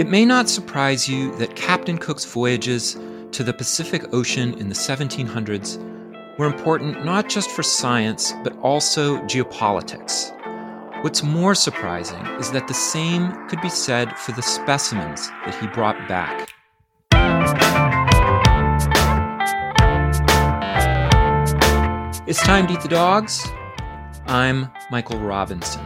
It may not surprise you that Captain Cook's voyages to the Pacific Ocean in the 1700s were important not just for science, but also geopolitics. What's more surprising is that the same could be said for the specimens that he brought back. It's time to eat the dogs. I'm Michael Robinson.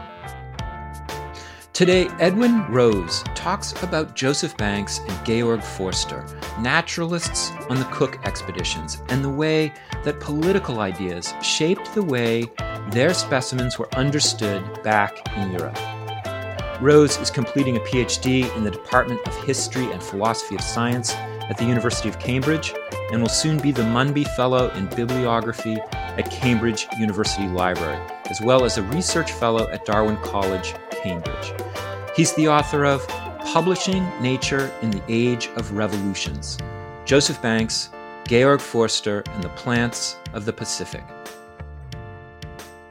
Today, Edwin Rose talks about Joseph Banks and Georg Forster, naturalists on the Cook expeditions, and the way that political ideas shaped the way their specimens were understood back in Europe. Rose is completing a PhD in the Department of History and Philosophy of Science at the University of Cambridge and will soon be the Munby Fellow in Bibliography at Cambridge University Library, as well as a research fellow at Darwin College, Cambridge. He's the author of Publishing Nature in the Age of Revolutions Joseph Banks, Georg Forster, and the Plants of the Pacific.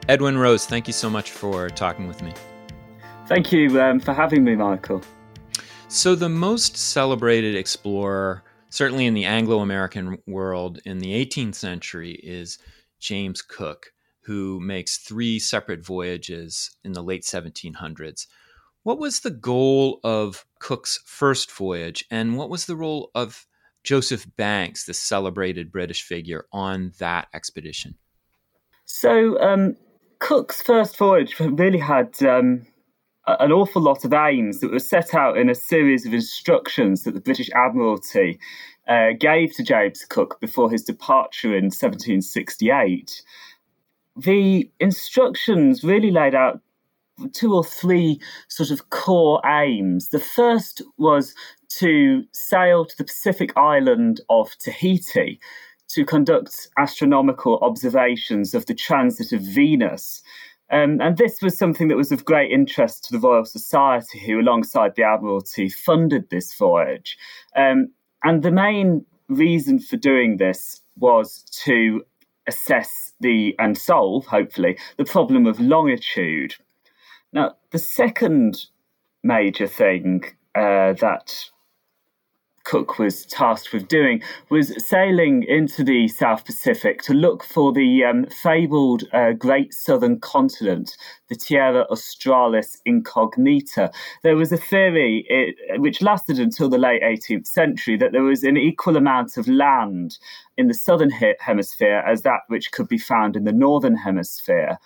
Edwin Rose, thank you so much for talking with me. Thank you um, for having me, Michael. So, the most celebrated explorer, certainly in the Anglo American world in the 18th century, is James Cook, who makes three separate voyages in the late 1700s. What was the goal of Cook's first voyage, and what was the role of Joseph Banks, the celebrated British figure, on that expedition? So, um, Cook's first voyage really had um, an awful lot of aims that were set out in a series of instructions that the British Admiralty uh, gave to James Cook before his departure in 1768. The instructions really laid out two or three sort of core aims. The first was to sail to the Pacific island of Tahiti to conduct astronomical observations of the transit of Venus um, and this was something that was of great interest to the Royal Society, who, alongside the Admiralty, funded this voyage. Um, and the main reason for doing this was to assess the and solve, hopefully, the problem of longitude. Now, the second major thing uh, that Cook was tasked with doing was sailing into the South Pacific to look for the um, fabled uh, Great Southern Continent, the Terra Australis Incognita. There was a theory it, which lasted until the late 18th century that there was an equal amount of land in the southern hemisphere as that which could be found in the northern hemisphere.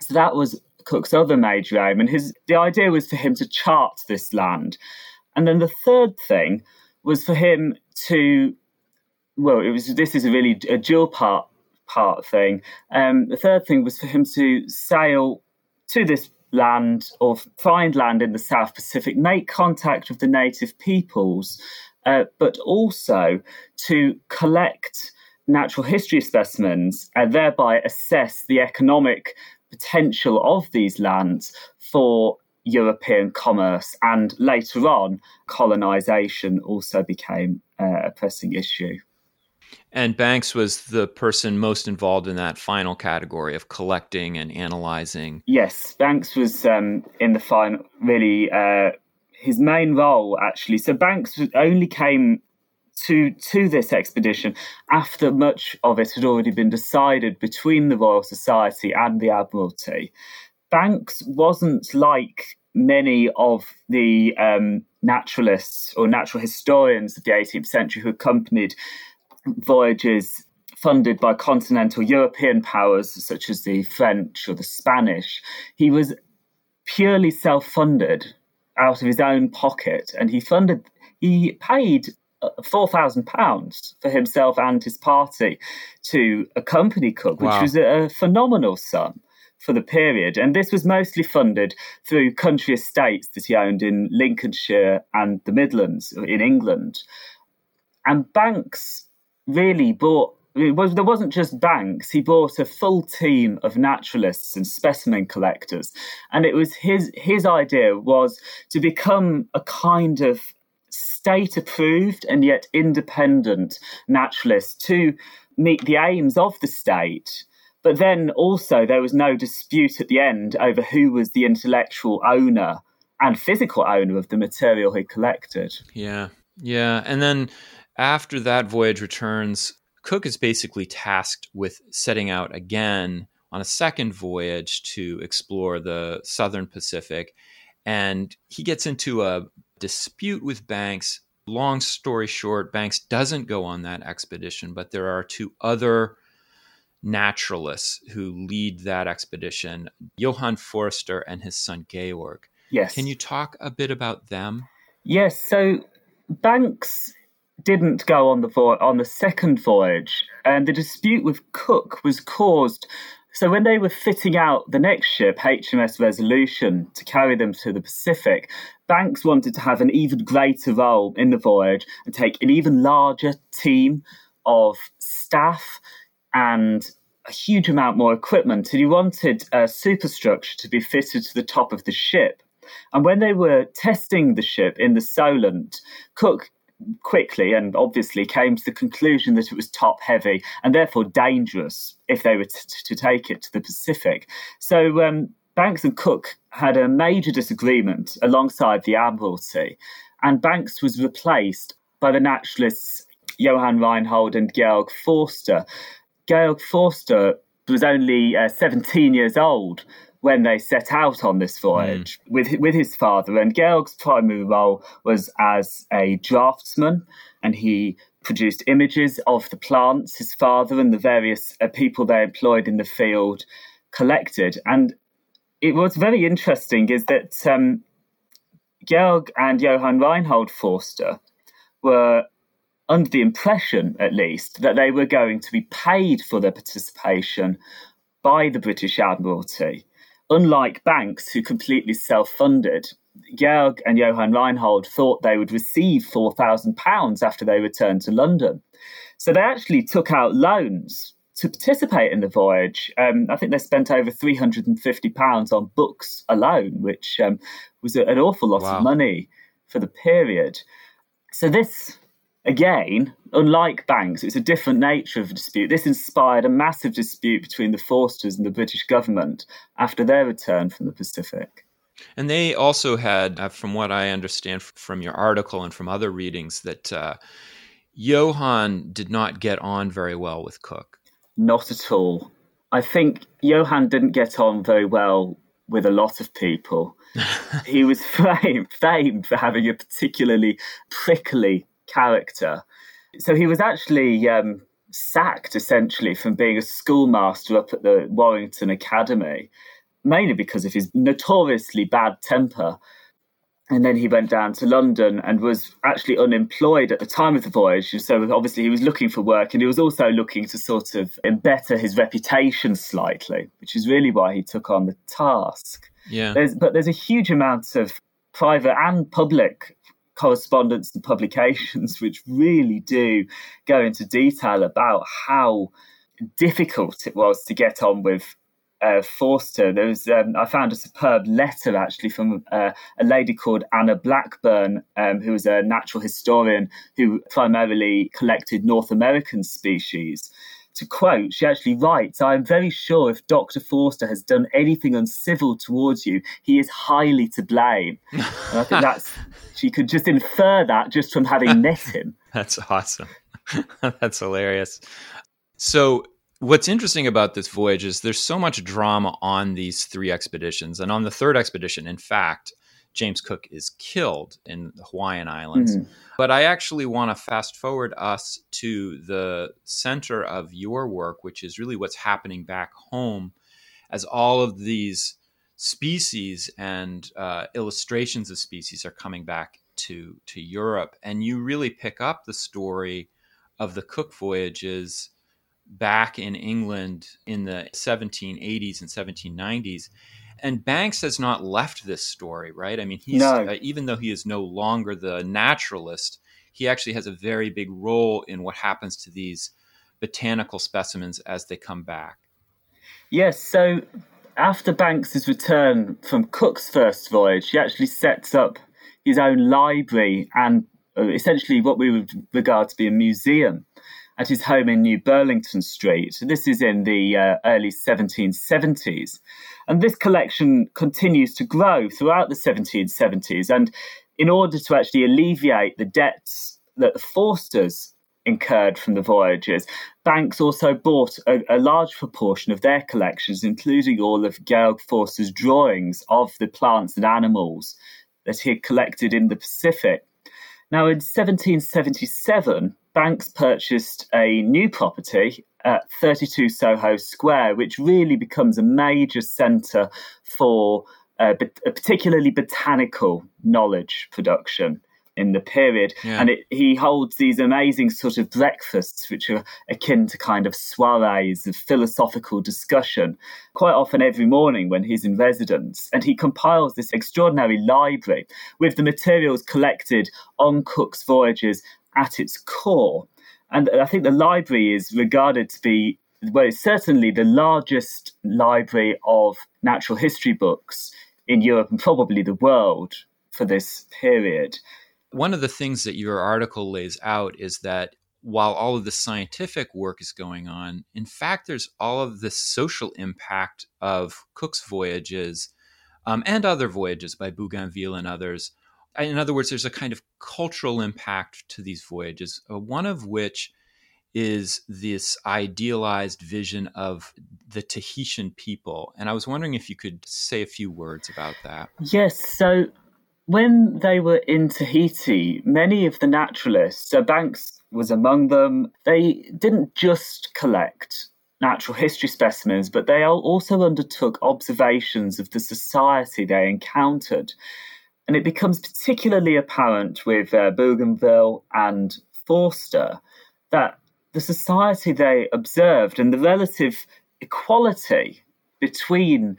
So that was Cook's other major aim, and his the idea was for him to chart this land. And then the third thing was for him to well, it was this is a really a dual part part thing. Um, the third thing was for him to sail to this land or find land in the South Pacific, make contact with the native peoples, uh, but also to collect natural history specimens and thereby assess the economic potential of these lands for European commerce, and later on, colonization also became uh, a pressing issue. And Banks was the person most involved in that final category of collecting and analyzing. Yes, Banks was um, in the final, really, uh, his main role actually. So Banks only came to to this expedition after much of it had already been decided between the Royal Society and the Admiralty. Banks wasn't like many of the um, naturalists or natural historians of the 18th century who accompanied voyages funded by continental European powers such as the French or the Spanish. He was purely self funded out of his own pocket and he funded, he paid uh, four thousand pounds for himself and his party to accompany Cook, which was a, phenomenal sum for the period. And this was mostly funded through country estates that he owned in Lincolnshire and the Midlands in England. And Banks really bought was, there wasn't just Banks, he bought a full team of naturalists and specimen collectors. And it was his his idea was to become a kind of state approved and yet independent naturalist to meet the aims of the state but then also, there was no dispute at the end over who was the intellectual owner and physical owner of the material he collected. Yeah, yeah. And then after that voyage returns, Cook is basically tasked with setting out again on a second voyage to explore the southern Pacific. And he gets into a dispute with Banks. Long story short, Banks doesn't go on that expedition, but there are two other naturalists who lead that expedition Johann Forster and his son Georg. Yes. Can you talk a bit about them? Yes. So Banks didn't go on the vo- on the second voyage, and the dispute with Cook was caused. So when they were fitting out the next ship, HMS Resolution, to carry them to the Pacific, Banks wanted to have an even greater role in the voyage and take an even larger team of staff and a huge amount more equipment. And he wanted a superstructure to be fitted to the top of the ship. And when they were testing the ship in the Solent, Cook quickly and obviously came to the conclusion that it was top heavy and therefore dangerous if they were t- to take it to the Pacific. So um, Banks and Cook had a major disagreement alongside the Admiralty, and Banks was replaced by the naturalists Johann Reinhold and Georg Forster. Georg Forster was only uh, 17 years old when they set out on this voyage mm. with with his father. And Georg's primary role was as a draftsman, and he produced images of the plants his father and the various uh, people they employed in the field collected. And it was very interesting is that um, Georg and Johann Reinhold Forster were under the impression, at least, that they were going to be paid for their participation by the British Admiralty. Unlike Banks, who completely self funded, Georg and Johann Reinhold thought they would receive £4,000 after they returned to London. So they actually took out loans to participate in the voyage. Um, I think they spent over £350 on books alone, which um, was an awful lot wow. of money for the period. So this Again, unlike Banks, it's a different nature of dispute. This inspired a massive dispute between the Forsters and the British government after their return from the Pacific. And they also had, uh, from what I understand from your article and from other readings, that uh, Johann did not get on very well with Cook. Not at all. I think Johann didn't get on very well with a lot of people. he was famed, famed for having a particularly prickly character. So he was actually um, sacked essentially from being a schoolmaster up at the Warrington Academy, mainly because of his notoriously bad temper. And then he went down to London and was actually unemployed at the time of the voyage. So obviously he was looking for work and he was also looking to sort of better his reputation slightly, which is really why he took on the task. Yeah. There's, but there's a huge amount of private and public correspondence and publications which really do go into detail about how difficult it was to get on with uh, Forster. There was um, I found a superb letter actually from uh, a lady called Anna Blackburne, um, who was a natural historian who primarily collected North American species to quote, she actually writes, I am very sure if Dr. Forster has done anything uncivil towards you, he is highly to blame. And I think that's, she could just infer that just from having met him. that's awesome. that's hilarious. So, what's interesting about this voyage is there's so much drama on these three expeditions. And on the third expedition, in fact, James Cook is killed in the Hawaiian Islands. Mm-hmm. But I actually want to fast forward us to the center of your work, which is really what's happening back home as all of these species and uh, illustrations of species are coming back to, to Europe. And you really pick up the story of the Cook voyages back in England in the 1780s and 1790s and Banks has not left this story, right? I mean, he's no. uh, even though he is no longer the naturalist, he actually has a very big role in what happens to these botanical specimens as they come back. Yes, so after Banks's return from Cook's first voyage, he actually sets up his own library and uh, essentially what we would regard to be a museum. at his home in New Burlington Street. This is in the uh, early 1770s. And this collection continues to grow throughout the 1770s. And in order to actually alleviate the debts that the Forsters incurred from the voyages, Banks also bought a, a, large proportion of their collections, including all of Georg Forster's drawings of the plants and animals that he had collected in the Pacific. Now, in 1777, Banks purchased a new property at 32 Soho Square, which really becomes a major centre for uh, particularly botanical knowledge production in the period. Yeah. And it, he holds these amazing sort of breakfasts, which are akin to kind of soirees of philosophical discussion, quite often every morning when he's in residence. And he compiles this extraordinary library with the materials collected on Cook's voyages at its core. And I think the library is regarded to be, well, it's certainly the largest library of natural history books in Europe and probably the world for this period. One of the things that your article lays out is that while all of the scientific work is going on, in fact, there's all of the social impact of Cook's voyages um, and other voyages by Bougainville and others. In other words, there's a kind of cultural impact to these voyages, uh, one of which is this idealized vision of the Tahitian people. And I was wondering if you could say a few words about that. Yes. So when they were in Tahiti, many of the naturalists, so Banks was among them, they didn't just collect natural history specimens, but they also undertook observations of the society they encountered. And it becomes particularly apparent with uh, Bougainville and Forster that the society they observed and the relative equality between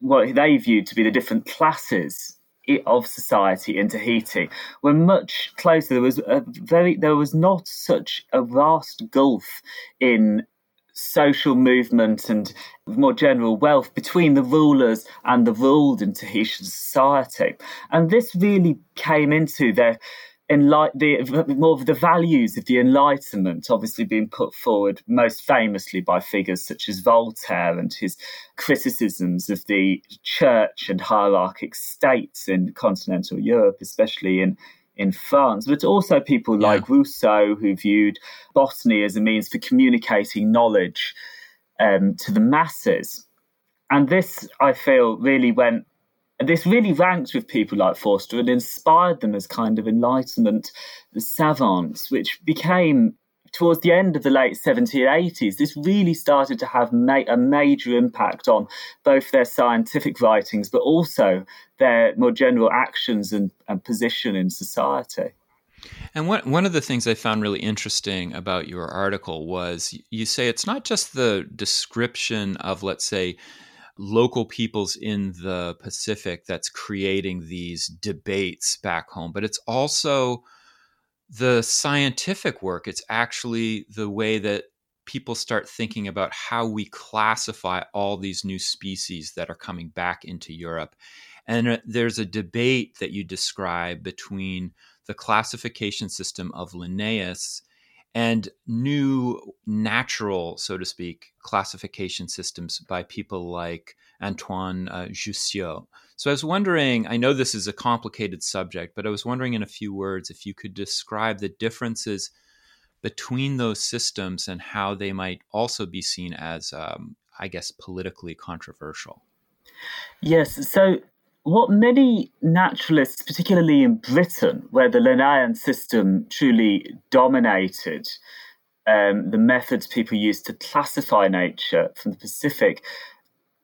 what they viewed to be the different classes of society in Tahiti were much closer. There was a very there was not such a vast gulf in social movement and more general wealth between the rulers and the ruled in Tahitian society. And this really came into their enlight the more of the values of the Enlightenment, obviously being put forward most famously by figures such as Voltaire and his criticisms of the church and hierarchic states in continental Europe, especially in in France, but also people yeah. like Rousseau, who viewed botany as a means for communicating knowledge um, to the masses. And this, I feel, really went this really ranked with people like Forster and inspired them as kind of Enlightenment savants, which became towards the end of the late 1780s, this really started to have ma- a major impact on both their scientific writings, but also their more general actions and, and position in society. And one, one of the things I found really interesting about your article was you say it's not just the description of, let's say, local peoples in the Pacific that's creating these debates back home, but it's also the scientific work. It's actually the way that people start thinking about how we classify all these new species that are coming back into Europe. And uh, there's a debate that you describe between the classification system of Linnaeus and new natural, so to speak, classification systems by people like Antoine uh, Jussieu. So I was wondering, I know this is a complicated subject, but I was wondering in a few words if you could describe the differences between those systems and how they might also be seen as, um, I guess, politically controversial. Yes. So what many naturalists, particularly in Britain, where the Linnaean system truly dominated um, the methods people used to classify nature from the Pacific,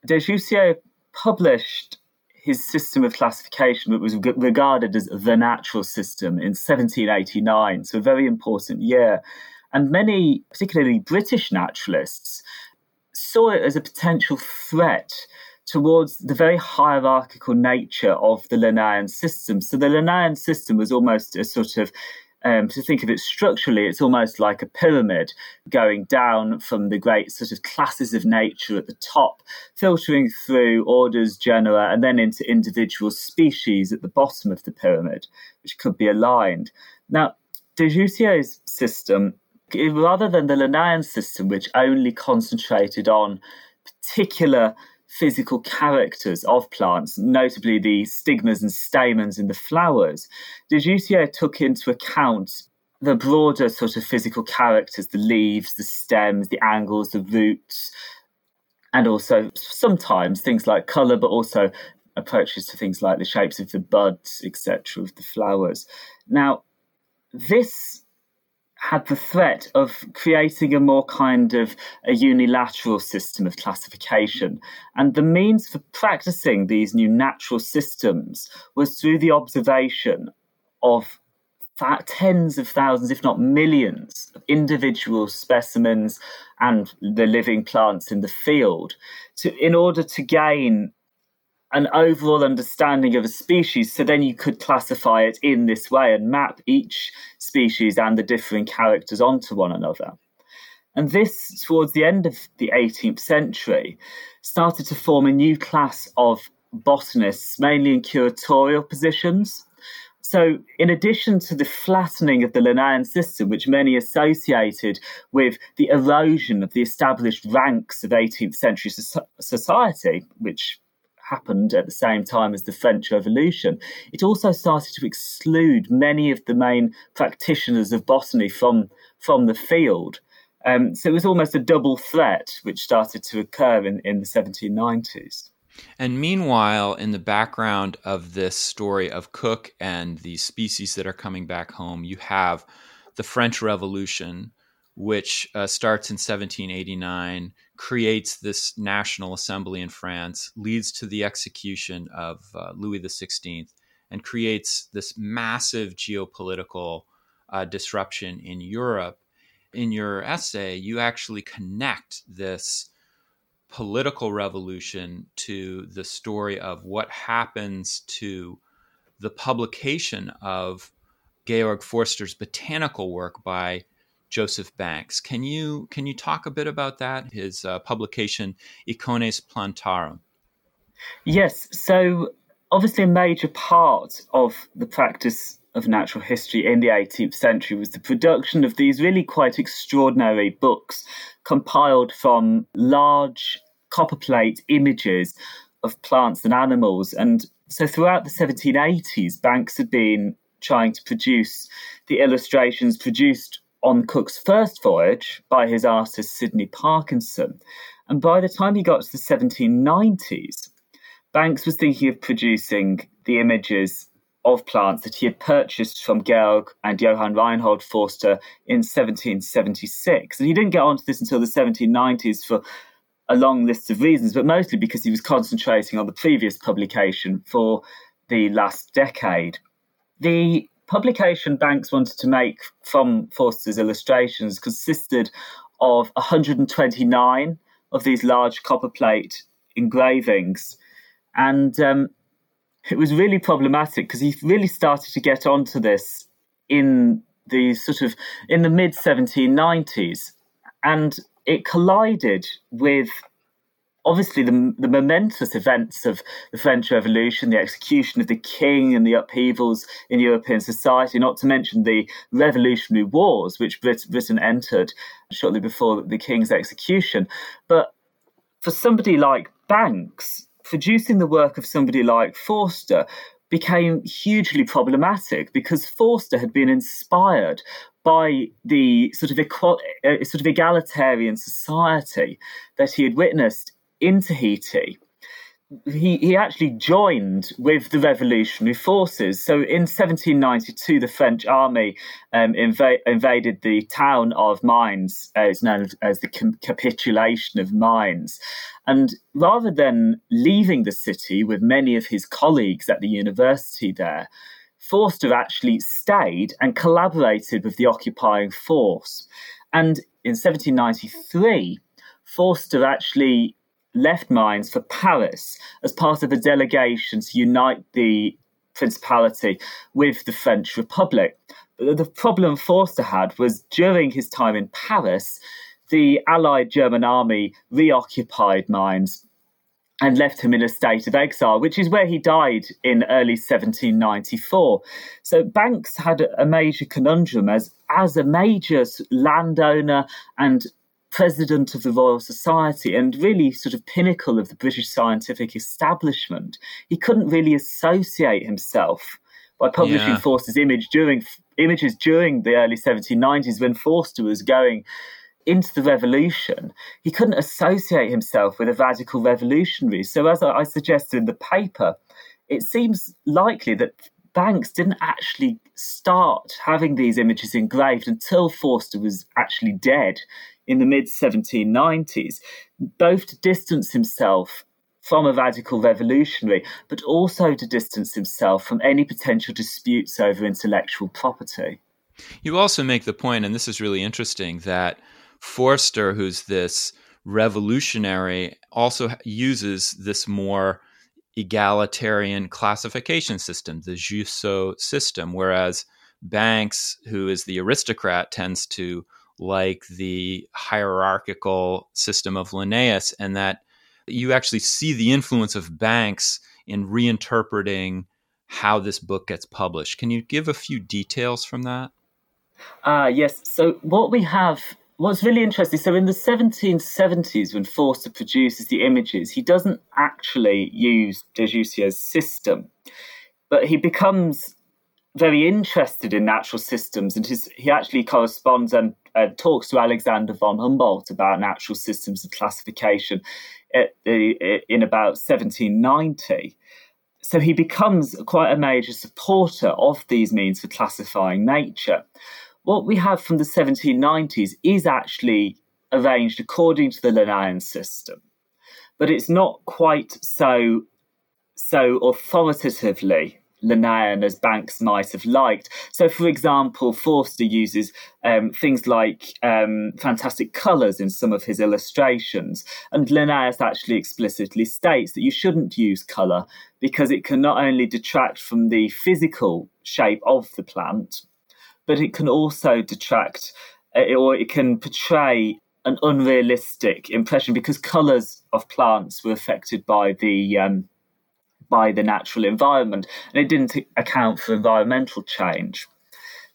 De Jussieu published his system of classification, which was regarded as the natural system, in 1789, so a very important year. And many, particularly British naturalists, saw it as a potential threat towards the very hierarchical nature of the Linnaean system. So the Linnaean system was almost a sort of um, to think of it structurally, it's almost like a pyramid going down from the great sort of classes of nature at the top, filtering through orders, genera, and then into individual species at the bottom of the pyramid, which could be aligned. Now, de Jussieu's system Rather than the Linnaean system, which only concentrated on particular physical characters of plants, notably the stigmas and stamens in the flowers, de Jussieu took into account the broader sort of physical characters, the leaves, the stems, the angles, the roots, and also sometimes things like colour, but also approaches to things like the shapes of the buds, etc., of the flowers. Now, this had the threat of creating a more kind of a unilateral system of classification. And the means for practicing these new natural systems was through the observation of tens of thousands, if not millions, of individual specimens and the living plants in the field to, in order to gain an overall understanding of a species. So then you could classify it in this way and map each species and the differing characters onto one another. And this, towards the end of the 18th century, started to form a new class of botanists, mainly in curatorial positions. So, in addition to the flattening of the Linnaean system, which many associated with the erosion of the established ranks of 18th century society, which happened at the same time as the French Revolution, it also started to exclude many of the main practitioners of botany from, from the field. Um, so it was almost a double threat which started to occur in, in the 1790s. And meanwhile, in the background of this story of Cook and the species that are coming back home, you have the French Revolution, which uh, starts in 1789, creates this National Assembly in France, leads to the execution of uh, Louis XVI, and creates this massive geopolitical uh, disruption in Europe. In your essay, you actually connect this political revolution to the story of what happens to the publication of Georg Forster's botanical work by Joseph Banks. Can you can you talk a bit about that? His uh, publication Icones Plantarum. Yes. So obviously, a major part of the practice of natural history in the 18th century was the production of these really quite extraordinary books compiled from large copperplate images of plants and animals. And so throughout the 1780s, Banks had been trying to produce the illustrations produced on Cook's first voyage by his artist Sydney Parkinson. And by the time he got to the 1790s, Banks was thinking of producing the images of plants that he had purchased from Georg and Johann Reinhold Forster in 1776. And he didn't get onto this until the 1790s for a long list of reasons, but mostly because he was concentrating on the previous publication for the last decade. The publication Banks wanted to make from Forster's illustrations consisted of 129 of these large copperplate engravings. And um, it was really problematic because he really started to get onto this in the sort of in the mid 1790s. And it collided with obviously the, the momentous events of the French Revolution, the execution of the king and the upheavals in European society, not to mention the Revolutionary Wars, which Britain entered shortly before the king's execution. But for somebody like Banks, producing the work of somebody like Forster became hugely problematic because Forster had been inspired by the sort of equal, uh, sort of egalitarian society that he had witnessed in Tahiti, he, he actually joined with the revolutionary forces. So in 1792, the French army um, inv- invaded the town of Mainz. Uh, it's known as the capitulation of Mainz. And rather than leaving the city with many of his colleagues at the university there, Forster actually stayed and collaborated with the occupying force. And in 1793, Forster actually left Mainz for Paris as part of a delegation to unite the Principality with the French Republic. But the problem Forster had was during his time in Paris, the Allied German army reoccupied Mainz and left him in a state of exile, which is where he died in early 1794. So Banks had a major conundrum as, as a major landowner and president of the Royal Society and really sort of pinnacle of the British scientific establishment. He couldn't really associate himself by publishing yeah. Forster's image during images during the early 1790s when Forster was going into the revolution, he couldn't associate himself with a radical revolutionary. So, as I suggested in the paper, it seems likely that Banks didn't actually start having these images engraved until Forster was actually dead in the mid 1790s, both to distance himself from a radical revolutionary, but also to distance himself from any potential disputes over intellectual property. You also make the point, and this is really interesting, that Forster, who's this revolutionary, also uses this more egalitarian classification system, the Jussieu system, whereas Banks, who is the aristocrat, tends to like the hierarchical system of Linnaeus, and that you actually see the influence of Banks in reinterpreting how this book gets published. Can you give a few details from that? Uh, yes. So, what we have what's really interesting so in the 1770s when forster produces the images he doesn't actually use de Jussieu's system but he becomes very interested in natural systems and his, he actually corresponds and uh, talks to alexander von humboldt about natural systems of classification the, in about 1790 so he becomes quite a major supporter of these means for classifying nature. What we have from the 1790s is actually arranged according to the Linnaean system, but it's not quite so so authoritatively Linnaean as Banks might have liked. So, for example, Forster uses um, things like um, fantastic colours in some of his illustrations, and Linnaeus actually explicitly states that you shouldn't use colour because it can not only detract from the physical shape of the plant, but it can also detract uh, or it can portray an unrealistic impression because colours of plants were affected by the um, by the natural environment, and it didn't account for environmental change.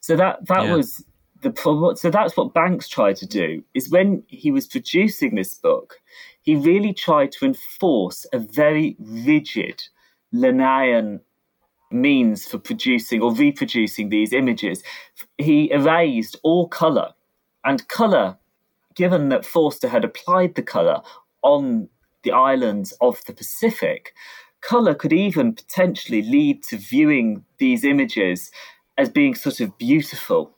So that that yeah. was the problem. so that's what Banks tried to do. Is when he was producing this book, he really tried to enforce a very rigid Linnaean means for producing or reproducing these images. He erased all colour, and colour, given that Forster had applied the colour on the islands of the Pacific, colour could even potentially lead to viewing these images as being sort of beautiful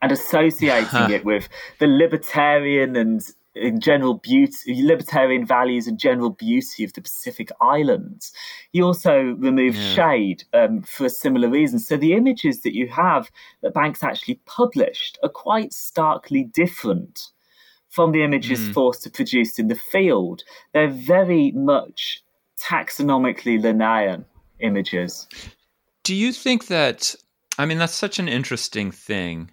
and associating it with the libertarian and in general beauty, libertarian values and general beauty of the Pacific Islands. He also removed yeah. shade um, for a similar reason. So the images that you have that Banks actually published are quite starkly different from the images mm. to produce in the field. They're very much taxonomically Linnaean images. Do you think that? I mean, that's such an interesting thing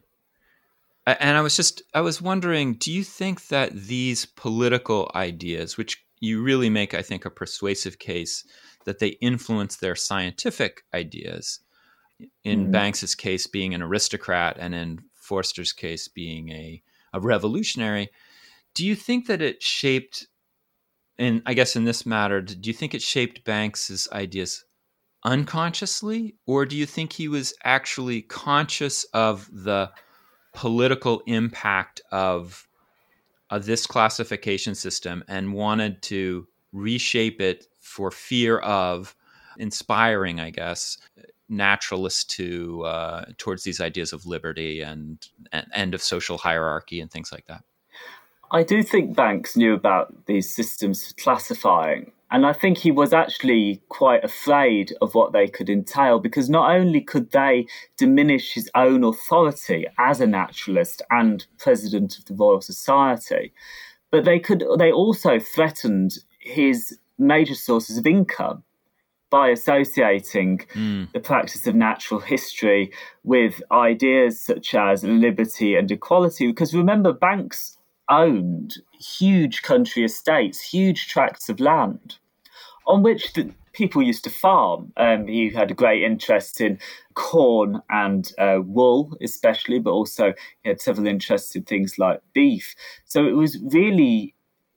and I was just I was wondering, do you think that these political ideas, which you really make, I think, a persuasive case that they influence their scientific ideas, in mm-hmm. Banks's case being an aristocrat and in Forster's case being a, a revolutionary, do you think that it shaped and I guess in this matter, do you think it shaped Banks's ideas unconsciously, or do you think he was actually conscious of the political impact of, of this classification system and wanted to reshape it for fear of inspiring, I guess, naturalists to uh, towards these ideas of liberty and, and end of social hierarchy and things like that. I do think Banks knew about these systems for classifying, and I think he was actually quite afraid of what they could entail because not only could they diminish his own authority as a naturalist and president of the Royal Society, but they could they also threatened his major sources of income by associating mm. the practice of natural history with ideas such as liberty and equality. Because remember, Banks owned huge country estates, huge tracts of land. on which the people used to farm. Um, he had a great interest in corn and uh, wool, especially, but also he had several interests in things like beef. So it was really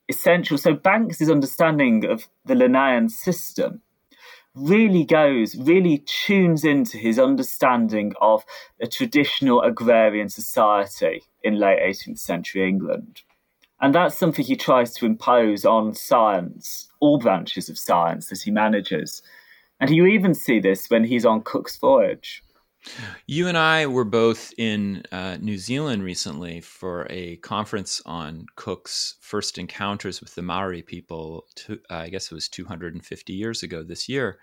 essential. So Banks's understanding of the Linnaean system really goes, really tunes into his understanding of a traditional agrarian society in late 18th century England. And that's something he tries to impose on science, all branches of science that he manages. And you even see this when he's on Cook's Voyage. You and I were both in uh, New Zealand recently for a conference on Cook's first encounters with the Maori people. To, uh, I guess it was 250 years ago this year.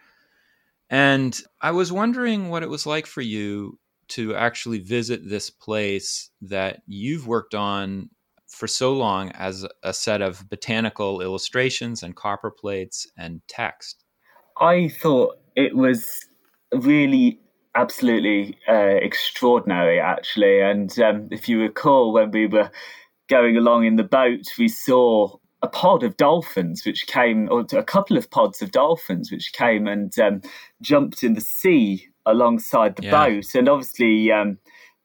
And I was wondering what it was like for you to actually visit this place that you've worked on for so long as a set of botanical illustrations and copper plates and text. I thought it was really absolutely uh, extraordinary, actually. And um, if you recall, when we were going along in the boat, we saw a pod of dolphins which came, or a couple of pods of dolphins which came and um, jumped in the sea alongside the yeah. boat. And obviously, um,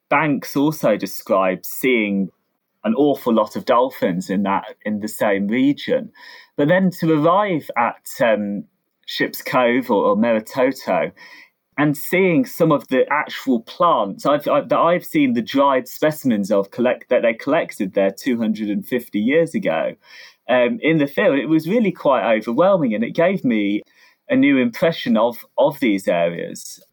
Banks also describes seeing an awful lot of dolphins in that in the same region. But then to arrive at um, Ship's Cove or, or Meretoto and seeing some of the actual plants I've, I've, that I've seen the dried specimens of collect that they collected there 250 years ago um, in the field, it was really quite overwhelming, and it gave me a new impression of of these areas.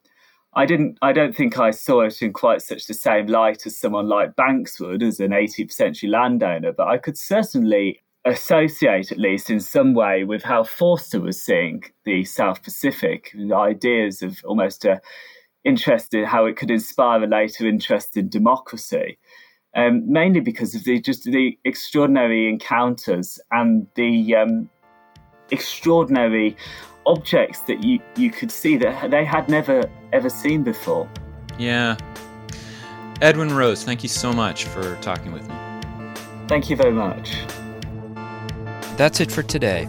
I didn't. I don't think I saw it in quite such the same light as someone like Banks would, as an 18th century landowner. But I could certainly associate, at least in some way, with how Forster was seeing the South Pacific, the ideas of almost a interest in how it could inspire a later interest in democracy. Um, mainly because of the just the extraordinary encounters and the um, extraordinary objects that you, you could see that they had never ever seen before. Yeah. Edwin Rose, thank you so much for talking with me. Thank you very much. That's it for today.